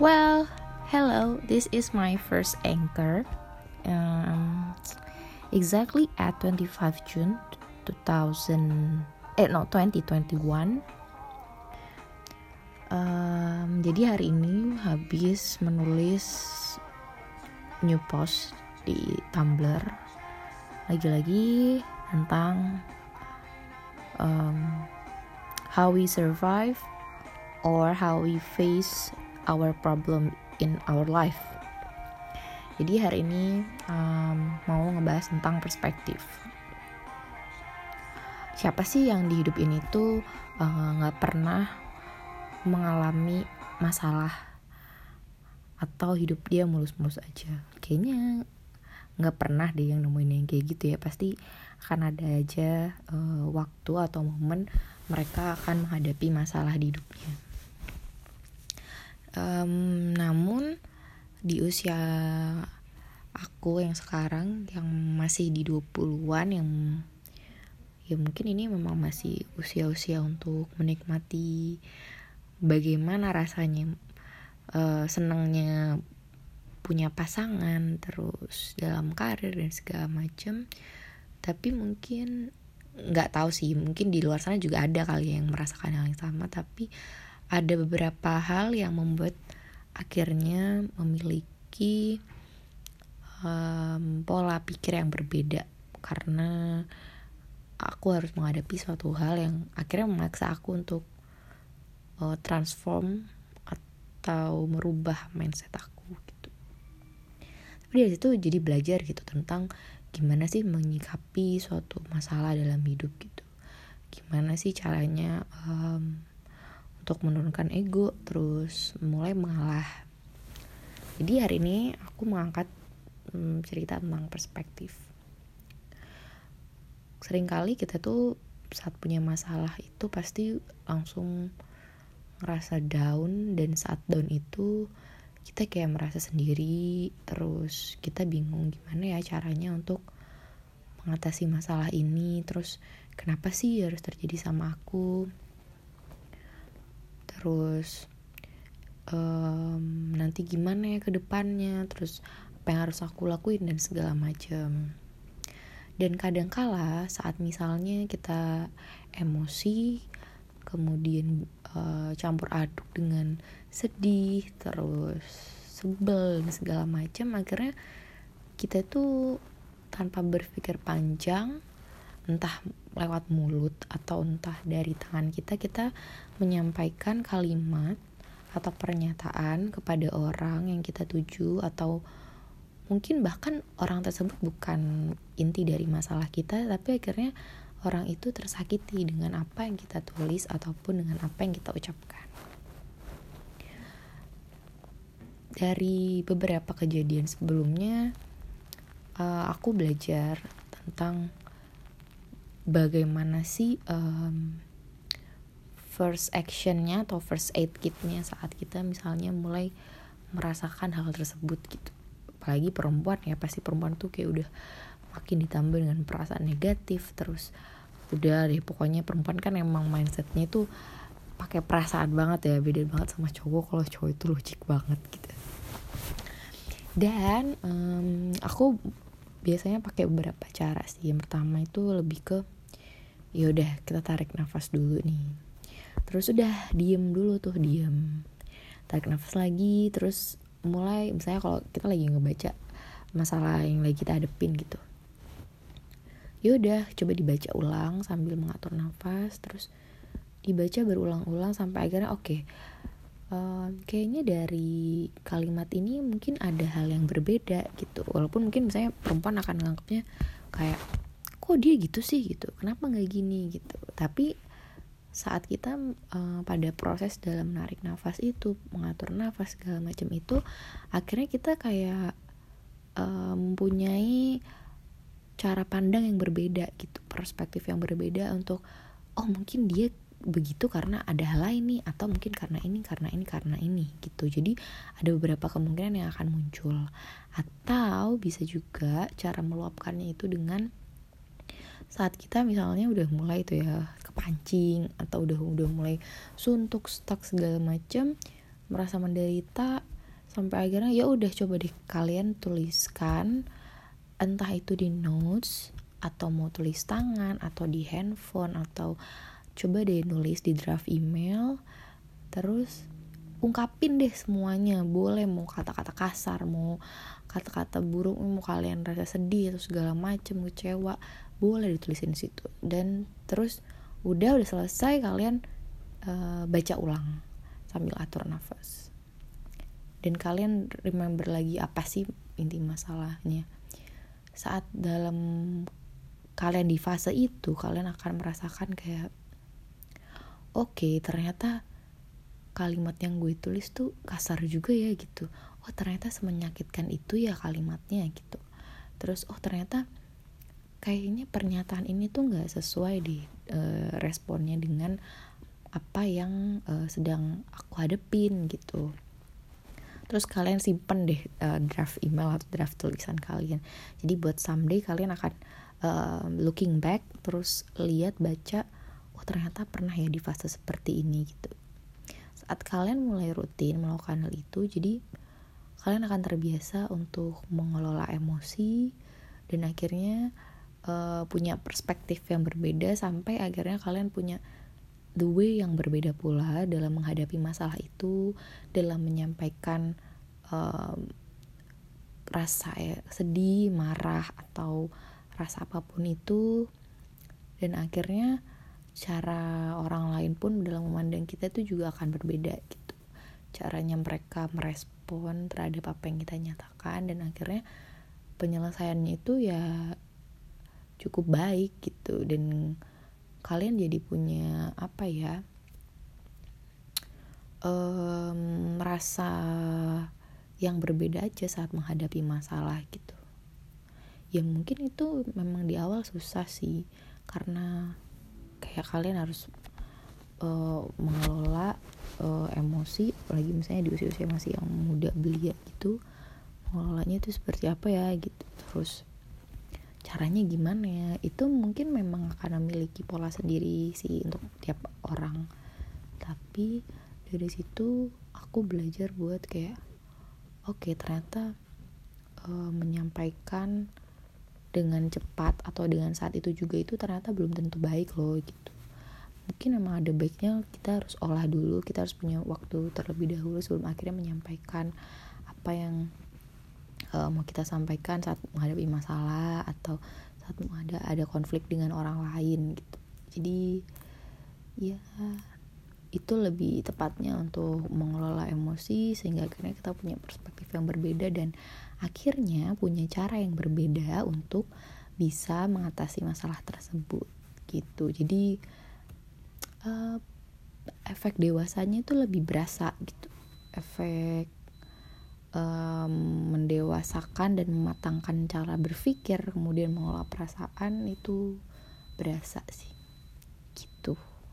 Well, hello. This is my first anchor. Um, exactly at 25 June 2000 eh no 2021. Um, jadi hari ini habis menulis new post di Tumblr lagi-lagi tentang um, how we survive or how we face our problem in our life. Jadi hari ini um, mau ngebahas tentang perspektif. Siapa sih yang di hidup ini tuh uh, nggak uh, pernah mengalami masalah atau hidup dia mulus-mulus aja? Kayaknya nggak pernah deh yang nemuin yang kayak gitu ya. Pasti akan ada aja uh, waktu atau momen mereka akan menghadapi masalah di hidupnya. Um, namun di usia aku yang sekarang yang masih di 20-an yang ya mungkin ini memang masih usia-usia untuk menikmati bagaimana rasanya uh, senangnya punya pasangan terus dalam karir dan segala macam tapi mungkin nggak tahu sih mungkin di luar sana juga ada kali yang merasakan hal yang sama tapi ada beberapa hal yang membuat akhirnya memiliki um, pola pikir yang berbeda karena aku harus menghadapi suatu hal yang akhirnya memaksa aku untuk uh, transform atau merubah mindset aku gitu. Tapi dari situ jadi belajar gitu tentang gimana sih menyikapi suatu masalah dalam hidup gitu gimana sih caranya um, untuk menurunkan ego terus mulai mengalah. Jadi hari ini aku mengangkat um, cerita tentang perspektif. Seringkali kita tuh saat punya masalah itu pasti langsung ngerasa down dan saat down itu kita kayak merasa sendiri terus kita bingung gimana ya caranya untuk mengatasi masalah ini terus kenapa sih harus terjadi sama aku terus um, nanti gimana ya ke depannya terus apa yang harus aku lakuin dan segala macam dan kadangkala saat misalnya kita emosi kemudian uh, campur aduk dengan sedih terus sebel dan segala macam akhirnya kita tuh tanpa berpikir panjang entah lewat mulut atau entah dari tangan kita kita menyampaikan kalimat atau pernyataan kepada orang yang kita tuju atau mungkin bahkan orang tersebut bukan inti dari masalah kita tapi akhirnya orang itu tersakiti dengan apa yang kita tulis ataupun dengan apa yang kita ucapkan. Dari beberapa kejadian sebelumnya uh, aku belajar tentang bagaimana sih um, first actionnya atau first aid kitnya saat kita misalnya mulai merasakan hal tersebut gitu. Apalagi perempuan ya pasti perempuan tuh kayak udah makin ditambah dengan perasaan negatif terus udah deh pokoknya perempuan kan emang mindsetnya itu pakai perasaan banget ya beda banget sama cowok kalau cowok itu logik banget gitu. Dan um, aku biasanya pakai beberapa cara sih. Yang pertama itu lebih ke ya udah kita tarik nafas dulu nih. Terus udah diem dulu tuh diem. Tarik nafas lagi terus mulai misalnya kalau kita lagi ngebaca masalah yang lagi kita hadepin gitu. Ya udah coba dibaca ulang sambil mengatur nafas terus dibaca berulang-ulang sampai akhirnya oke. Okay, uh, kayaknya dari kalimat ini mungkin ada hal yang berbeda gitu. Walaupun mungkin misalnya perempuan akan menganggapnya kayak kok dia gitu sih gitu. Kenapa nggak gini gitu. Tapi saat kita uh, pada proses dalam menarik nafas itu mengatur nafas segala macam itu akhirnya kita kayak uh, mempunyai cara pandang yang berbeda gitu. Perspektif yang berbeda untuk oh mungkin dia begitu karena ada hal lain nih atau mungkin karena ini karena ini karena ini gitu. Jadi ada beberapa kemungkinan yang akan muncul. Atau bisa juga cara meluapkannya itu dengan saat kita misalnya udah mulai tuh ya kepancing atau udah udah mulai suntuk stuck segala macam merasa menderita sampai akhirnya ya udah coba deh kalian tuliskan entah itu di notes atau mau tulis tangan atau di handphone atau coba deh nulis di draft email terus ungkapin deh semuanya. Boleh mau kata-kata kasar mau kata-kata buruk mau kalian rasa sedih atau segala macem kecewa boleh ditulisin di situ. Dan terus udah udah selesai kalian uh, baca ulang sambil atur nafas. Dan kalian remember lagi apa sih inti masalahnya? Saat dalam kalian di fase itu kalian akan merasakan kayak oke okay, ternyata kalimat yang gue tulis tuh kasar juga ya gitu. Oh ternyata semenyakitkan itu ya kalimatnya gitu. Terus oh ternyata kayaknya pernyataan ini tuh nggak sesuai di uh, responnya dengan apa yang uh, sedang aku hadepin gitu. Terus kalian simpen deh uh, draft email atau draft tulisan kalian. Jadi buat someday kalian akan uh, looking back terus lihat baca oh ternyata pernah ya di fase seperti ini gitu saat kalian mulai rutin melakukan hal itu jadi kalian akan terbiasa untuk mengelola emosi dan akhirnya uh, punya perspektif yang berbeda sampai akhirnya kalian punya the way yang berbeda pula dalam menghadapi masalah itu, dalam menyampaikan um, rasa ya, sedih, marah atau rasa apa pun itu, dan akhirnya cara orang lain pun dalam memandang kita itu juga akan berbeda gitu. Caranya mereka merespon terhadap apa yang kita nyatakan dan akhirnya penyelesaiannya itu ya cukup baik gitu dan kalian jadi punya apa ya um, merasa yang berbeda aja saat menghadapi masalah gitu ya mungkin itu memang di awal susah sih karena kayak kalian harus uh, mengelola uh, emosi apalagi misalnya di usia-usia masih yang muda belia gitu mengelolanya itu seperti apa ya gitu. Terus caranya gimana ya? Itu mungkin memang akan memiliki pola sendiri sih untuk tiap orang. Tapi dari situ aku belajar buat kayak oke okay, ternyata uh, menyampaikan dengan cepat atau dengan saat itu juga itu ternyata belum tentu baik loh gitu. Mungkin memang ada baiknya kita harus olah dulu kita harus punya waktu terlebih dahulu sebelum akhirnya menyampaikan apa yang uh, mau kita sampaikan saat menghadapi masalah atau saat ada ada konflik dengan orang lain gitu. Jadi ya itu lebih tepatnya untuk mengelola emosi sehingga akhirnya kita punya perspektif yang berbeda dan akhirnya punya cara yang berbeda untuk bisa mengatasi masalah tersebut gitu. Jadi uh, efek dewasanya itu lebih berasa gitu. Efek mendewasakan dan mematangkan cara berpikir kemudian mengolah perasaan itu berasa sih